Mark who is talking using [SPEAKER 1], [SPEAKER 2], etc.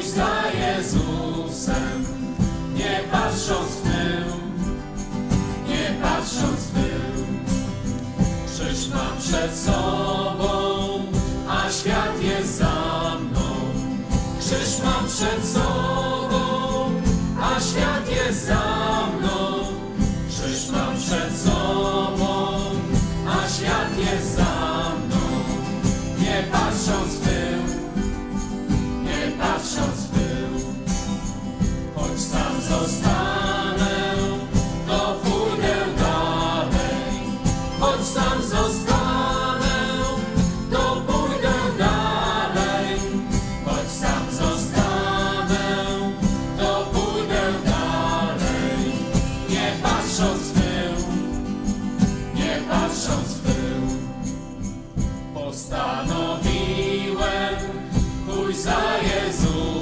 [SPEAKER 1] Pójdź za Jezusem, nie patrząc w tył, nie patrząc w tył. Krzyż mam przed sobą, a świat jest za mną. Krzyż mam przed sobą, a świat jest za mną. Krzyż mam przed sobą, a świat jest za mną. zostanę, to pójdę dalej. Choć sam zostanę, to pójdę dalej. Choć sam zostanę, to pójdę dalej. Nie patrząc w tył, nie patrząc w tył. Postanowiłem pójść za Jezusem.